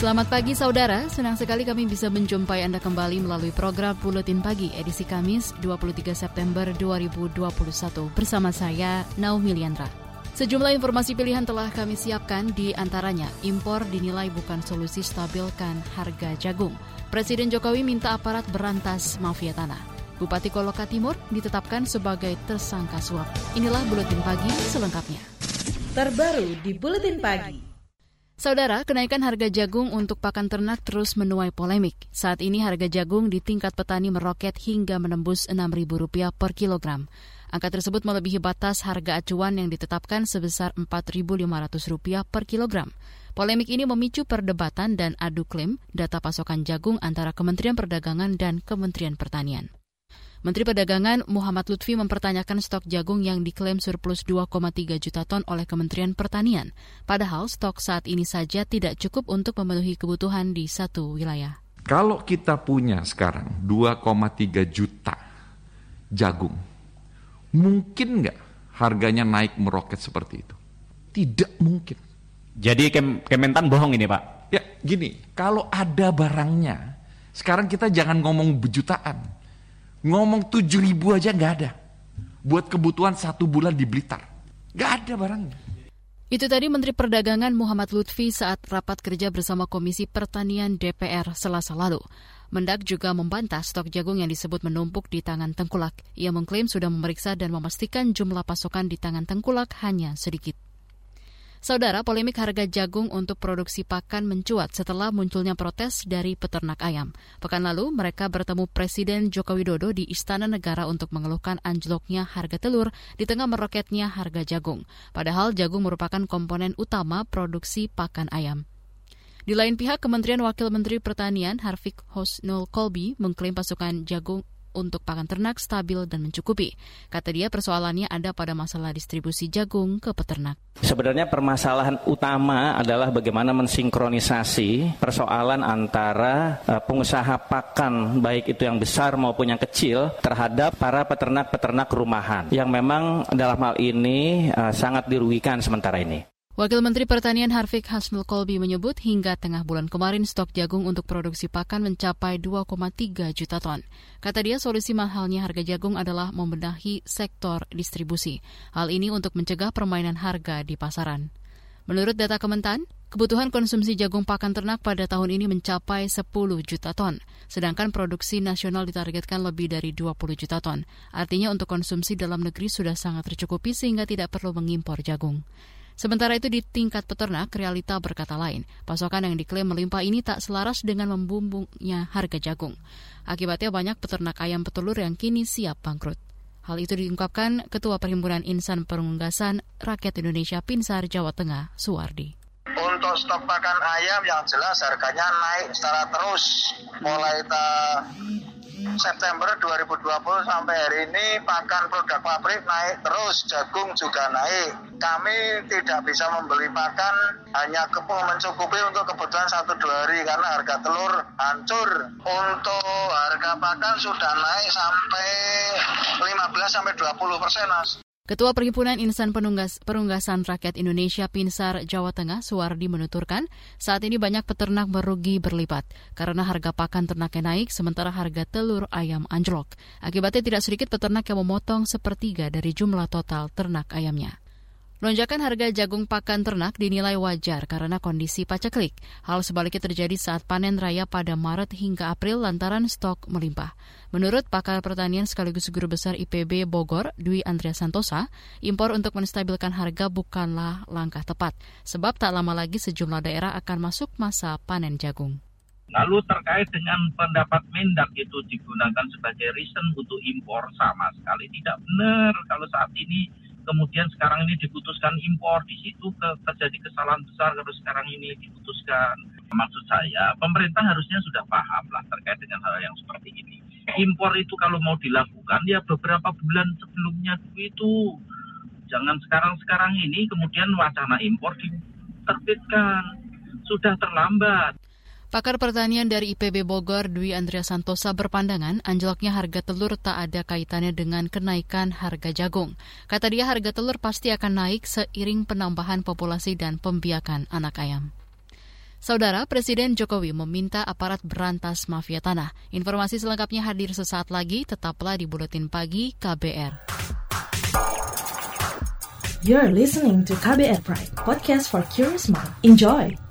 Selamat pagi saudara, senang sekali kami bisa menjumpai Anda kembali melalui program Buletin Pagi edisi Kamis 23 September 2021 bersama saya Naomi Liandra. Sejumlah informasi pilihan telah kami siapkan di antaranya impor dinilai bukan solusi stabilkan harga jagung. Presiden Jokowi minta aparat berantas mafia tanah. Bupati Koloka Timur ditetapkan sebagai tersangka suap. Inilah Buletin Pagi selengkapnya. Terbaru di Buletin Pagi. Saudara, kenaikan harga jagung untuk pakan ternak terus menuai polemik. Saat ini harga jagung di tingkat petani meroket hingga menembus Rp6.000 per kilogram. Angka tersebut melebihi batas harga acuan yang ditetapkan sebesar Rp4.500 per kilogram. Polemik ini memicu perdebatan dan adu klaim data pasokan jagung antara Kementerian Perdagangan dan Kementerian Pertanian. Menteri Perdagangan Muhammad Lutfi mempertanyakan stok jagung yang diklaim surplus 2,3 juta ton oleh Kementerian Pertanian. Padahal stok saat ini saja tidak cukup untuk memenuhi kebutuhan di satu wilayah. Kalau kita punya sekarang 2,3 juta jagung, mungkin nggak harganya naik meroket seperti itu? Tidak mungkin. Jadi Kem Kementan bohong ini Pak? Ya gini, kalau ada barangnya, sekarang kita jangan ngomong bejutaan Ngomong tujuh ribu aja nggak ada. Buat kebutuhan satu bulan di Blitar. Nggak ada barangnya. Itu tadi Menteri Perdagangan Muhammad Lutfi saat rapat kerja bersama Komisi Pertanian DPR selasa lalu. Mendak juga membantah stok jagung yang disebut menumpuk di tangan tengkulak. Ia mengklaim sudah memeriksa dan memastikan jumlah pasokan di tangan tengkulak hanya sedikit. Saudara, polemik harga jagung untuk produksi pakan mencuat setelah munculnya protes dari peternak ayam. Pekan lalu, mereka bertemu Presiden Joko Widodo di Istana Negara untuk mengeluhkan anjloknya harga telur di tengah meroketnya harga jagung. Padahal jagung merupakan komponen utama produksi pakan ayam. Di lain pihak, Kementerian Wakil Menteri Pertanian Harvik Hosnul Kolbi mengklaim pasukan jagung untuk pakan ternak stabil dan mencukupi. Kata dia persoalannya ada pada masalah distribusi jagung ke peternak. Sebenarnya permasalahan utama adalah bagaimana mensinkronisasi persoalan antara uh, pengusaha pakan baik itu yang besar maupun yang kecil terhadap para peternak-peternak rumahan yang memang dalam hal ini uh, sangat dirugikan sementara ini. Wakil Menteri Pertanian Harvik Hasnul Kolbi menyebut hingga tengah bulan kemarin stok jagung untuk produksi pakan mencapai 2,3 juta ton. Kata dia solusi mahalnya harga jagung adalah membenahi sektor distribusi. Hal ini untuk mencegah permainan harga di pasaran. Menurut data Kementan, kebutuhan konsumsi jagung pakan ternak pada tahun ini mencapai 10 juta ton, sedangkan produksi nasional ditargetkan lebih dari 20 juta ton. Artinya untuk konsumsi dalam negeri sudah sangat tercukupi sehingga tidak perlu mengimpor jagung. Sementara itu di tingkat peternak, realita berkata lain. Pasokan yang diklaim melimpah ini tak selaras dengan membumbungnya harga jagung. Akibatnya banyak peternak ayam petelur yang kini siap bangkrut. Hal itu diungkapkan Ketua Perhimpunan Insan Perunggasan Rakyat Indonesia Pinsar Jawa Tengah, Suwardi. Untuk stok pakan ayam yang jelas harganya naik secara terus mulai ta September 2020 sampai hari ini pakan produk pabrik naik terus, jagung juga naik. Kami tidak bisa membeli pakan hanya mencukupi untuk kebutuhan satu dua hari karena harga telur hancur. Untuk harga pakan sudah naik sampai 15 sampai 20 persen, Mas. Ketua Perhimpunan Insan Penunggas, Perunggasan Rakyat Indonesia Pinsar Jawa Tengah Suwardi menuturkan, saat ini banyak peternak merugi berlipat karena harga pakan ternaknya naik sementara harga telur ayam anjlok. Akibatnya tidak sedikit peternak yang memotong sepertiga dari jumlah total ternak ayamnya. Lonjakan harga jagung pakan ternak dinilai wajar karena kondisi paceklik. Hal sebaliknya terjadi saat panen raya pada Maret hingga April lantaran stok melimpah. Menurut pakar pertanian sekaligus guru besar IPB Bogor, Dwi Andrea Santosa, impor untuk menstabilkan harga bukanlah langkah tepat, sebab tak lama lagi sejumlah daerah akan masuk masa panen jagung. Lalu terkait dengan pendapat Mendak itu digunakan sebagai reason untuk impor sama sekali tidak benar kalau saat ini kemudian sekarang ini diputuskan impor di situ ke, terjadi kesalahan besar kalau sekarang ini diputuskan maksud saya pemerintah harusnya sudah paham lah terkait dengan hal yang seperti ini impor itu kalau mau dilakukan ya beberapa bulan sebelumnya itu Jangan sekarang-sekarang ini kemudian wacana impor diterbitkan. Sudah terlambat. Pakar pertanian dari IPB Bogor, Dwi Andrea Santosa berpandangan anjloknya harga telur tak ada kaitannya dengan kenaikan harga jagung. Kata dia harga telur pasti akan naik seiring penambahan populasi dan pembiakan anak ayam. Saudara Presiden Jokowi meminta aparat berantas mafia tanah. Informasi selengkapnya hadir sesaat lagi, tetaplah di Buletin Pagi KBR. You're listening to KBR Pride, podcast for curious mind. Enjoy!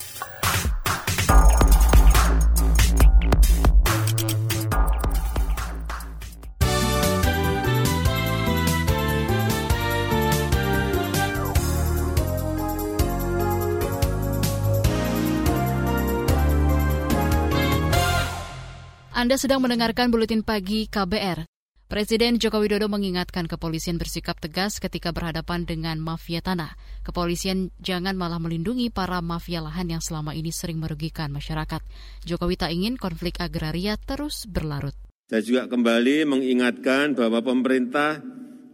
Anda sedang mendengarkan Buletin Pagi KBR. Presiden Joko Widodo mengingatkan kepolisian bersikap tegas ketika berhadapan dengan mafia tanah. Kepolisian jangan malah melindungi para mafia lahan yang selama ini sering merugikan masyarakat. Jokowi tak ingin konflik agraria terus berlarut. Saya juga kembali mengingatkan bahwa pemerintah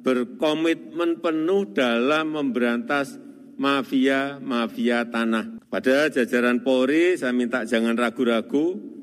berkomitmen penuh dalam memberantas mafia-mafia tanah. Pada jajaran Polri, saya minta jangan ragu-ragu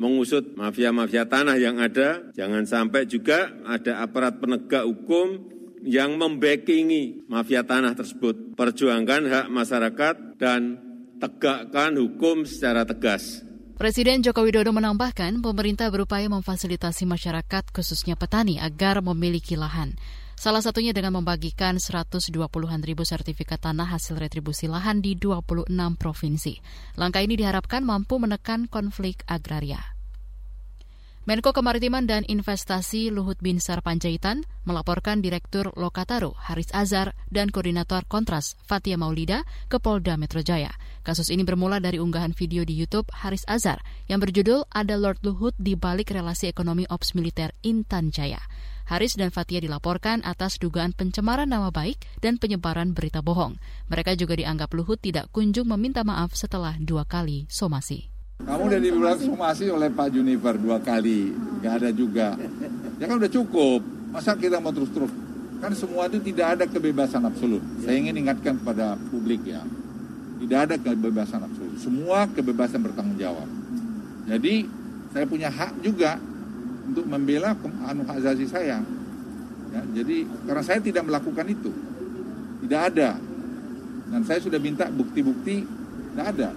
mengusut mafia-mafia tanah yang ada, jangan sampai juga ada aparat penegak hukum yang membackingi mafia tanah tersebut. Perjuangkan hak masyarakat dan tegakkan hukum secara tegas. Presiden Joko Widodo menambahkan pemerintah berupaya memfasilitasi masyarakat khususnya petani agar memiliki lahan. Salah satunya dengan membagikan 120-an ribu sertifikat tanah hasil retribusi lahan di 26 provinsi. Langkah ini diharapkan mampu menekan konflik agraria. Menko Kemaritiman dan Investasi Luhut Binsar Panjaitan melaporkan Direktur Lokataru Haris Azhar dan Koordinator Kontras Fatia Maulida ke Polda Metro Jaya. Kasus ini bermula dari unggahan video di YouTube Haris Azhar yang berjudul Ada Lord Luhut di balik relasi ekonomi ops militer Intan Jaya. Haris dan Fatia dilaporkan atas dugaan pencemaran nama baik dan penyebaran berita bohong. Mereka juga dianggap Luhut tidak kunjung meminta maaf setelah dua kali somasi. Kamu udah dibilang somasi oleh Pak Juniper dua kali, nggak ada juga. Ya kan udah cukup. Masa kita mau terus-terus? Kan semua itu tidak ada kebebasan absolut. Saya ingin ingatkan kepada publik ya, tidak ada kebebasan absolut. Semua kebebasan bertanggung jawab. Jadi saya punya hak juga untuk membela anu hak asasi saya. Ya, jadi karena saya tidak melakukan itu, tidak ada. Dan saya sudah minta bukti-bukti, tidak ada.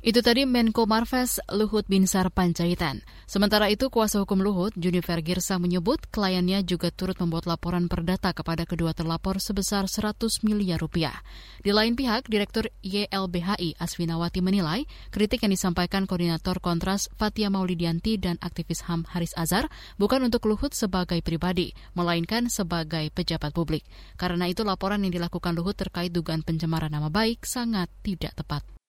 Itu tadi Menko Marves Luhut Binsar Panjaitan. Sementara itu, kuasa hukum Luhut, Junifer Girsa menyebut kliennya juga turut membuat laporan perdata kepada kedua terlapor sebesar 100 miliar rupiah. Di lain pihak, Direktur YLBHI Aswinawati menilai kritik yang disampaikan Koordinator Kontras Fatia Maulidianti dan aktivis HAM Haris Azhar bukan untuk Luhut sebagai pribadi, melainkan sebagai pejabat publik. Karena itu laporan yang dilakukan Luhut terkait dugaan pencemaran nama baik sangat tidak tepat.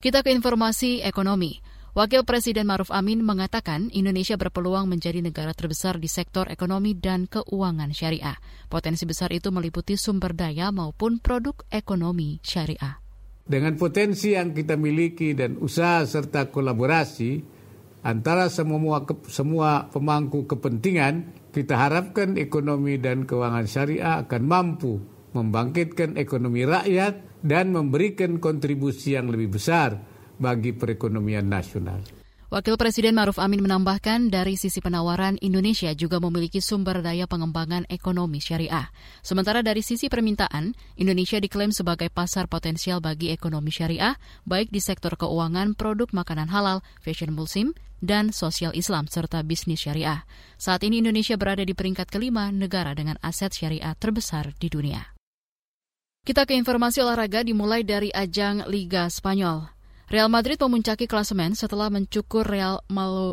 Kita ke informasi ekonomi. Wakil Presiden Maruf Amin mengatakan Indonesia berpeluang menjadi negara terbesar di sektor ekonomi dan keuangan syariah. Potensi besar itu meliputi sumber daya maupun produk ekonomi syariah. Dengan potensi yang kita miliki dan usaha serta kolaborasi antara semua semua pemangku kepentingan, kita harapkan ekonomi dan keuangan syariah akan mampu membangkitkan ekonomi rakyat dan memberikan kontribusi yang lebih besar bagi perekonomian nasional. Wakil Presiden Maruf Amin menambahkan dari sisi penawaran Indonesia juga memiliki sumber daya pengembangan ekonomi syariah. Sementara dari sisi permintaan, Indonesia diklaim sebagai pasar potensial bagi ekonomi syariah, baik di sektor keuangan, produk makanan halal, fashion musim, dan sosial Islam serta bisnis syariah. Saat ini Indonesia berada di peringkat kelima negara dengan aset syariah terbesar di dunia. Kita ke informasi olahraga dimulai dari ajang Liga Spanyol. Real Madrid memuncaki klasemen setelah mencukur Real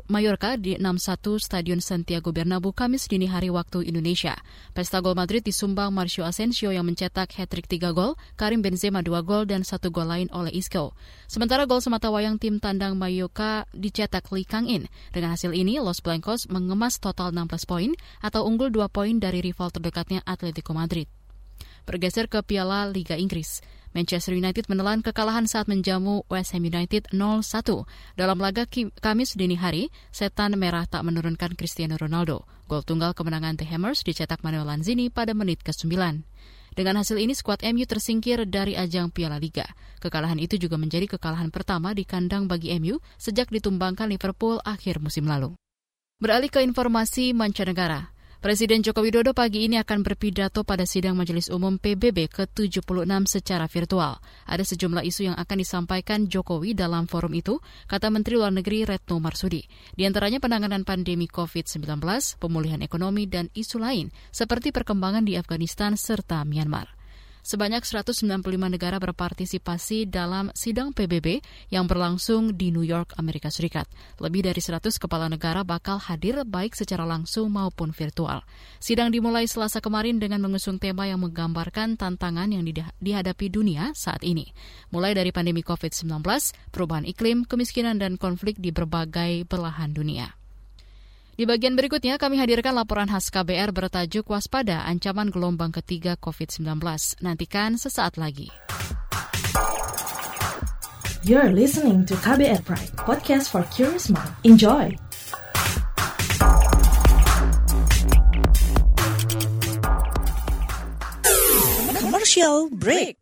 Mallorca di 6-1 Stadion Santiago Bernabeu Kamis dini hari waktu Indonesia. Pesta gol Madrid disumbang Marcio Asensio yang mencetak hat-trick 3 gol, Karim Benzema 2 gol dan satu gol lain oleh Isco. Sementara gol semata wayang tim tandang Mallorca dicetak Lee Kang-in. Dengan hasil ini, Los Blancos mengemas total 16 poin atau unggul 2 poin dari rival terdekatnya Atletico Madrid bergeser ke Piala Liga Inggris. Manchester United menelan kekalahan saat menjamu West Ham United 0-1. Dalam laga Kamis dini hari, setan merah tak menurunkan Cristiano Ronaldo. Gol tunggal kemenangan The Hammers dicetak Manuel Lanzini pada menit ke-9. Dengan hasil ini, skuad MU tersingkir dari ajang Piala Liga. Kekalahan itu juga menjadi kekalahan pertama di kandang bagi MU sejak ditumbangkan Liverpool akhir musim lalu. Beralih ke informasi mancanegara. Presiden Joko Widodo pagi ini akan berpidato pada sidang Majelis Umum PBB ke-76 secara virtual. Ada sejumlah isu yang akan disampaikan Jokowi dalam forum itu, kata Menteri Luar Negeri Retno Marsudi. Di antaranya penanganan pandemi COVID-19, pemulihan ekonomi, dan isu lain seperti perkembangan di Afghanistan serta Myanmar. Sebanyak 195 negara berpartisipasi dalam sidang PBB yang berlangsung di New York, Amerika Serikat. Lebih dari 100 kepala negara bakal hadir baik secara langsung maupun virtual. Sidang dimulai selasa kemarin dengan mengusung tema yang menggambarkan tantangan yang dihadapi dunia saat ini. Mulai dari pandemi COVID-19, perubahan iklim, kemiskinan, dan konflik di berbagai belahan dunia. Di bagian berikutnya kami hadirkan laporan khas KBR bertajuk Waspada Ancaman Gelombang Ketiga COVID-19. Nantikan sesaat lagi. You're listening to KBR Pride, podcast for curious mind. Enjoy! Commercial break.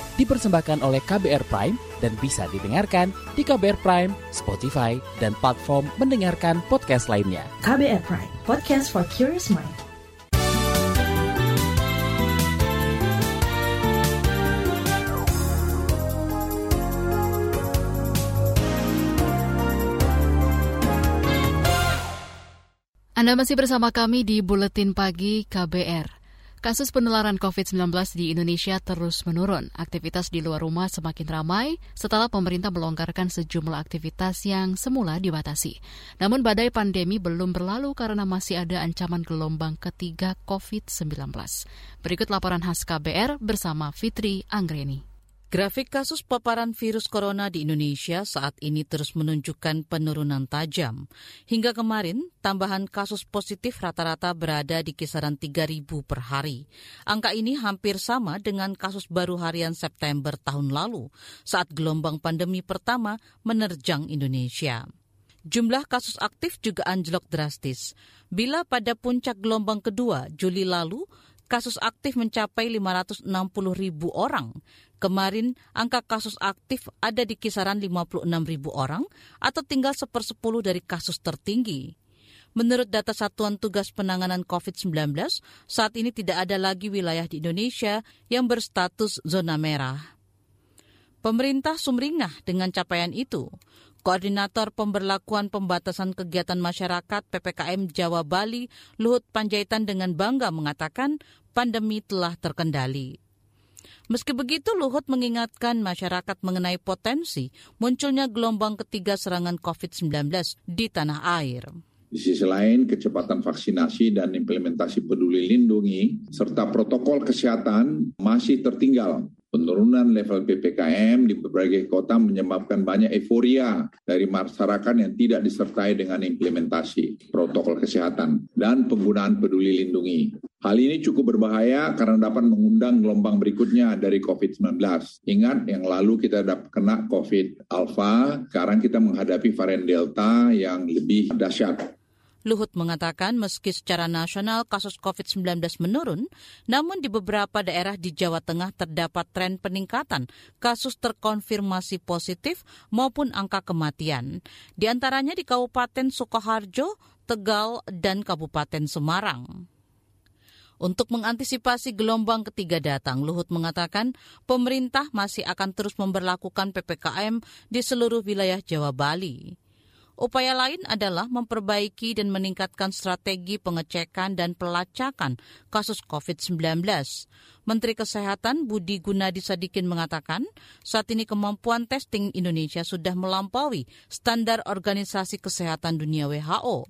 Dipersembahkan oleh KBR Prime dan bisa didengarkan di KBR Prime, Spotify, dan platform mendengarkan podcast lainnya. KBR Prime, podcast for curious mind. Anda masih bersama kami di Buletin Pagi KBR. Kasus penularan COVID-19 di Indonesia terus menurun. Aktivitas di luar rumah semakin ramai setelah pemerintah melonggarkan sejumlah aktivitas yang semula dibatasi. Namun badai pandemi belum berlalu karena masih ada ancaman gelombang ketiga COVID-19. Berikut laporan khas KBR bersama Fitri Anggreni. Grafik kasus paparan virus corona di Indonesia saat ini terus menunjukkan penurunan tajam. Hingga kemarin, tambahan kasus positif rata-rata berada di kisaran 3.000 per hari. Angka ini hampir sama dengan kasus baru harian September tahun lalu, saat gelombang pandemi pertama menerjang Indonesia. Jumlah kasus aktif juga anjlok drastis. Bila pada puncak gelombang kedua, Juli lalu, kasus aktif mencapai 560 ribu orang. Kemarin, angka kasus aktif ada di kisaran 56 ribu orang atau tinggal sepersepuluh dari kasus tertinggi. Menurut data Satuan Tugas Penanganan COVID-19, saat ini tidak ada lagi wilayah di Indonesia yang berstatus zona merah. Pemerintah sumringah dengan capaian itu. Koordinator Pemberlakuan Pembatasan Kegiatan Masyarakat PPKM Jawa Bali, Luhut Panjaitan dengan bangga mengatakan pandemi telah terkendali. Meski begitu, Luhut mengingatkan masyarakat mengenai potensi munculnya gelombang ketiga serangan COVID-19 di tanah air. Di sisi lain, kecepatan vaksinasi dan implementasi peduli lindungi serta protokol kesehatan masih tertinggal Penurunan level PPKM di berbagai kota menyebabkan banyak euforia dari masyarakat yang tidak disertai dengan implementasi protokol kesehatan dan penggunaan peduli lindungi. Hal ini cukup berbahaya karena dapat mengundang gelombang berikutnya dari COVID-19. Ingat yang lalu kita dapat kena COVID alpha, sekarang kita menghadapi varian delta yang lebih dahsyat. Luhut mengatakan meski secara nasional kasus COVID-19 menurun, namun di beberapa daerah di Jawa Tengah terdapat tren peningkatan kasus terkonfirmasi positif maupun angka kematian. Di antaranya di Kabupaten Sukoharjo, Tegal, dan Kabupaten Semarang. Untuk mengantisipasi gelombang ketiga datang, Luhut mengatakan pemerintah masih akan terus memperlakukan PPKM di seluruh wilayah Jawa Bali. Upaya lain adalah memperbaiki dan meningkatkan strategi pengecekan dan pelacakan kasus COVID-19. Menteri Kesehatan Budi Gunadi Sadikin mengatakan, saat ini kemampuan testing Indonesia sudah melampaui standar Organisasi Kesehatan Dunia WHO.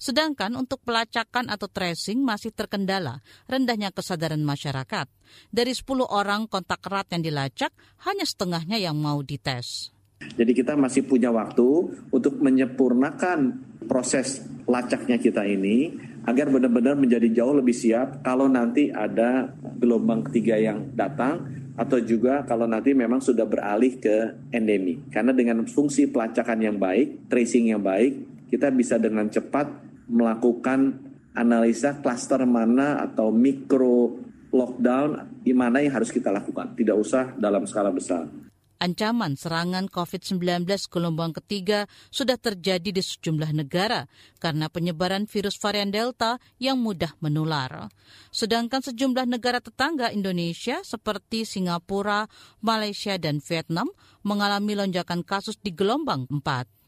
Sedangkan untuk pelacakan atau tracing masih terkendala rendahnya kesadaran masyarakat. Dari 10 orang kontak erat yang dilacak, hanya setengahnya yang mau dites. Jadi kita masih punya waktu untuk menyempurnakan proses lacaknya kita ini agar benar-benar menjadi jauh lebih siap kalau nanti ada gelombang ketiga yang datang atau juga kalau nanti memang sudah beralih ke endemi. Karena dengan fungsi pelacakan yang baik, tracing yang baik, kita bisa dengan cepat melakukan analisa klaster mana atau mikro lockdown di mana yang harus kita lakukan. Tidak usah dalam skala besar ancaman serangan COVID-19 gelombang ketiga sudah terjadi di sejumlah negara karena penyebaran virus varian Delta yang mudah menular. Sedangkan sejumlah negara tetangga Indonesia seperti Singapura, Malaysia, dan Vietnam mengalami lonjakan kasus di gelombang 4.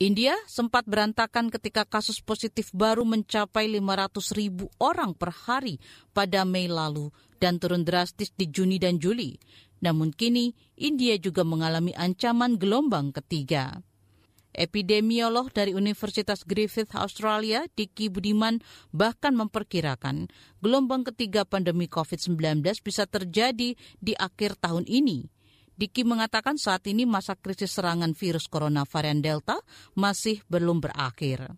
India sempat berantakan ketika kasus positif baru mencapai 500 ribu orang per hari pada Mei lalu dan turun drastis di Juni dan Juli. Namun kini India juga mengalami ancaman gelombang ketiga. Epidemiolog dari Universitas Griffith Australia, Diki Budiman, bahkan memperkirakan gelombang ketiga pandemi COVID-19 bisa terjadi di akhir tahun ini. Diki mengatakan saat ini masa krisis serangan virus corona varian Delta masih belum berakhir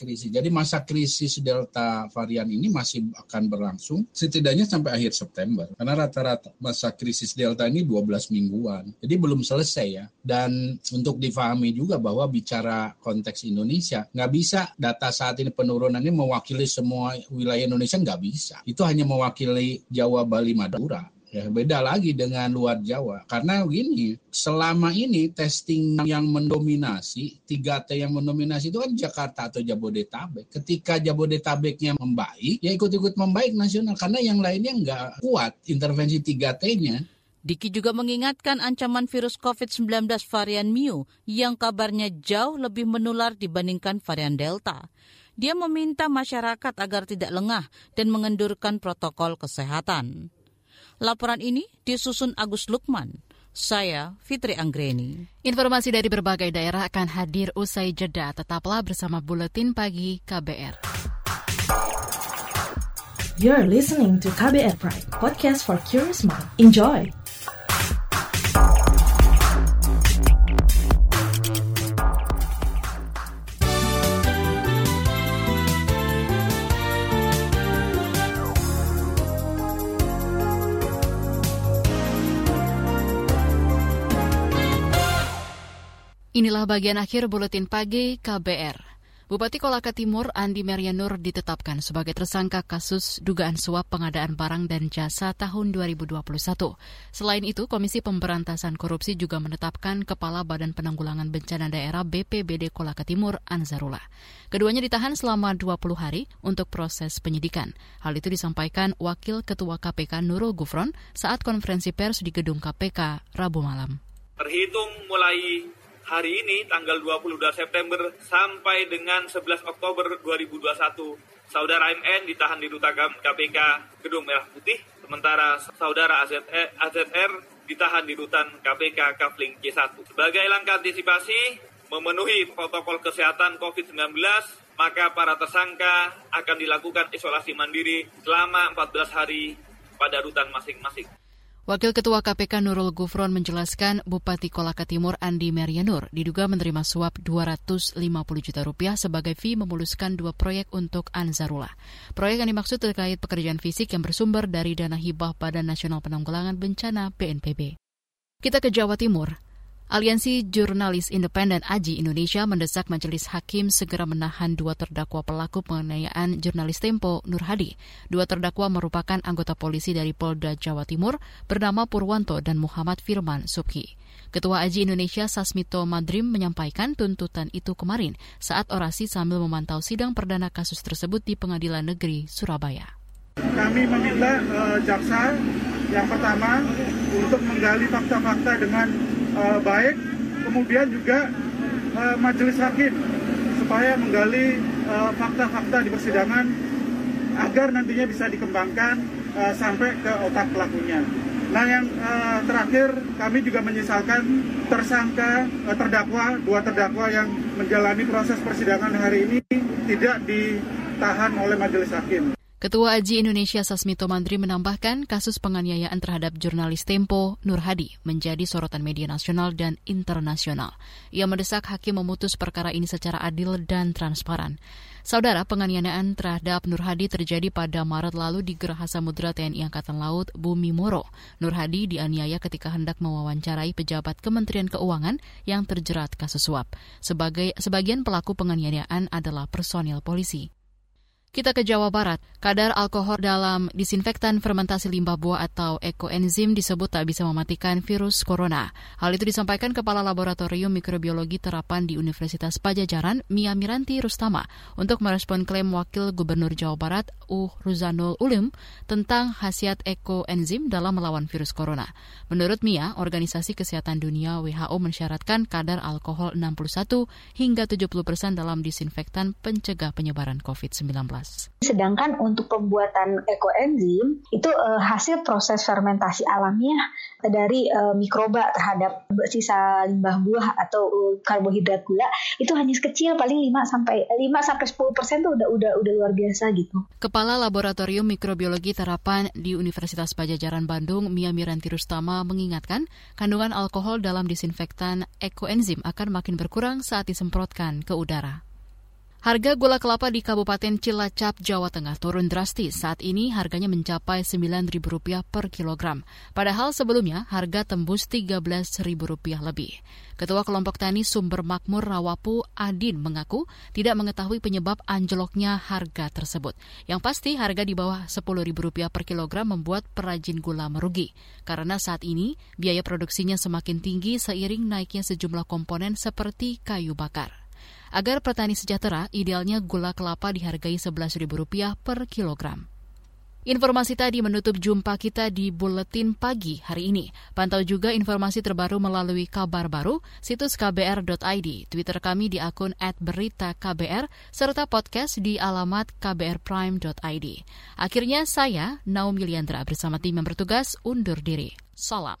krisis. Jadi masa krisis Delta varian ini masih akan berlangsung setidaknya sampai akhir September. Karena rata-rata masa krisis Delta ini 12 mingguan. Jadi belum selesai ya. Dan untuk difahami juga bahwa bicara konteks Indonesia, nggak bisa data saat ini penurunannya mewakili semua wilayah Indonesia, nggak bisa. Itu hanya mewakili Jawa, Bali, Madura Ya, beda lagi dengan luar Jawa. Karena begini, selama ini testing yang mendominasi, 3T yang mendominasi itu kan Jakarta atau Jabodetabek. Ketika Jabodetabeknya membaik, ya ikut-ikut membaik nasional. Karena yang lainnya nggak kuat intervensi 3T-nya. Diki juga mengingatkan ancaman virus COVID-19 varian Mu yang kabarnya jauh lebih menular dibandingkan varian Delta. Dia meminta masyarakat agar tidak lengah dan mengendurkan protokol kesehatan. Laporan ini disusun Agus Lukman. Saya Fitri Anggreni. Informasi dari berbagai daerah akan hadir usai jeda. Tetaplah bersama Buletin Pagi KBR. You're listening to KBR Pride, podcast for curious mind. Enjoy! Inilah bagian akhir buletin pagi KBR. Bupati Kolaka Timur Andi Merianur ditetapkan sebagai tersangka kasus dugaan suap pengadaan barang dan jasa tahun 2021. Selain itu, Komisi Pemberantasan Korupsi juga menetapkan Kepala Badan Penanggulangan Bencana Daerah BPBD Kolaka Timur Anzarullah. Keduanya ditahan selama 20 hari untuk proses penyidikan. Hal itu disampaikan Wakil Ketua KPK Nurul Gufron saat konferensi pers di gedung KPK Rabu malam. Terhitung mulai hari ini tanggal 22 September sampai dengan 11 Oktober 2021 saudara MN ditahan di Duta KPK Gedung Merah Putih sementara saudara AZR, AZR ditahan di Rutan KPK Kafling C1. Sebagai langkah antisipasi memenuhi protokol kesehatan COVID-19 maka para tersangka akan dilakukan isolasi mandiri selama 14 hari pada rutan masing-masing. Wakil Ketua KPK Nurul Gufron menjelaskan Bupati Kolaka Timur Andi Merianur diduga menerima suap 250 juta rupiah sebagai fee memuluskan dua proyek untuk Anzarullah. Proyek yang dimaksud terkait pekerjaan fisik yang bersumber dari dana hibah Badan Nasional Penanggulangan Bencana BNPB. Kita ke Jawa Timur. Aliansi Jurnalis Independen AJI Indonesia mendesak Majelis Hakim segera menahan dua terdakwa pelaku penganiayaan jurnalis Tempo Nur Hadi. Dua terdakwa merupakan anggota polisi dari Polda Jawa Timur bernama Purwanto dan Muhammad Firman Subki. Ketua AJI Indonesia Sasmito Madrim menyampaikan tuntutan itu kemarin saat orasi sambil memantau sidang perdana kasus tersebut di Pengadilan Negeri Surabaya. Kami meminta uh, jaksa yang pertama untuk menggali fakta-fakta dengan uh, baik, kemudian juga uh, majelis hakim supaya menggali uh, fakta-fakta di persidangan agar nantinya bisa dikembangkan uh, sampai ke otak pelakunya. Nah yang uh, terakhir kami juga menyesalkan tersangka uh, terdakwa dua terdakwa yang menjalani proses persidangan hari ini tidak ditahan oleh majelis hakim. Ketua Aji Indonesia Sasmito Mandri menambahkan kasus penganiayaan terhadap jurnalis Tempo Nur Hadi menjadi sorotan media nasional dan internasional. Ia mendesak hakim memutus perkara ini secara adil dan transparan. Saudara, penganiayaan terhadap Nur Hadi terjadi pada Maret lalu di Geraha Samudra TNI Angkatan Laut Bumi Moro. Nur Hadi dianiaya ketika hendak mewawancarai pejabat Kementerian Keuangan yang terjerat kasus suap. Sebagai sebagian pelaku penganiayaan adalah personil polisi. Kita ke Jawa Barat. Kadar alkohol dalam disinfektan fermentasi limbah buah atau ekoenzim disebut tak bisa mematikan virus corona. Hal itu disampaikan Kepala Laboratorium Mikrobiologi Terapan di Universitas Pajajaran, Mia Miranti Rustama, untuk merespon klaim Wakil Gubernur Jawa Barat, U. Ruzanul Ulim, tentang khasiat ekoenzim dalam melawan virus corona. Menurut Mia, Organisasi Kesehatan Dunia WHO mensyaratkan kadar alkohol 61 hingga 70 persen dalam disinfektan pencegah penyebaran COVID-19. Sedangkan untuk pembuatan ekoenzim itu uh, hasil proses fermentasi alamiah dari uh, mikroba terhadap sisa limbah buah atau uh, karbohidrat gula itu hanya kecil paling 5 sampai 5 sampai 10 persen tuh udah udah udah luar biasa gitu. Kepala Laboratorium Mikrobiologi Terapan di Universitas Pajajaran Bandung, Mia Miranti Rustama mengingatkan kandungan alkohol dalam disinfektan ekoenzim akan makin berkurang saat disemprotkan ke udara. Harga gula kelapa di Kabupaten Cilacap, Jawa Tengah turun drastis. Saat ini harganya mencapai Rp9.000 per kilogram. Padahal sebelumnya harga tembus Rp13.000 lebih. Ketua kelompok tani Sumber Makmur Rawapu Adin mengaku tidak mengetahui penyebab anjloknya harga tersebut. Yang pasti harga di bawah Rp10.000 per kilogram membuat perajin gula merugi. Karena saat ini biaya produksinya semakin tinggi seiring naiknya sejumlah komponen seperti kayu bakar. Agar petani sejahtera, idealnya gula kelapa dihargai Rp11.000 per kilogram. Informasi tadi menutup jumpa kita di Buletin Pagi hari ini. Pantau juga informasi terbaru melalui kabar baru, situs kbr.id, Twitter kami di akun @beritaKBR, serta podcast di alamat kbrprime.id. Akhirnya saya, Naomi Liandra, bersama tim yang bertugas, undur diri. Salam.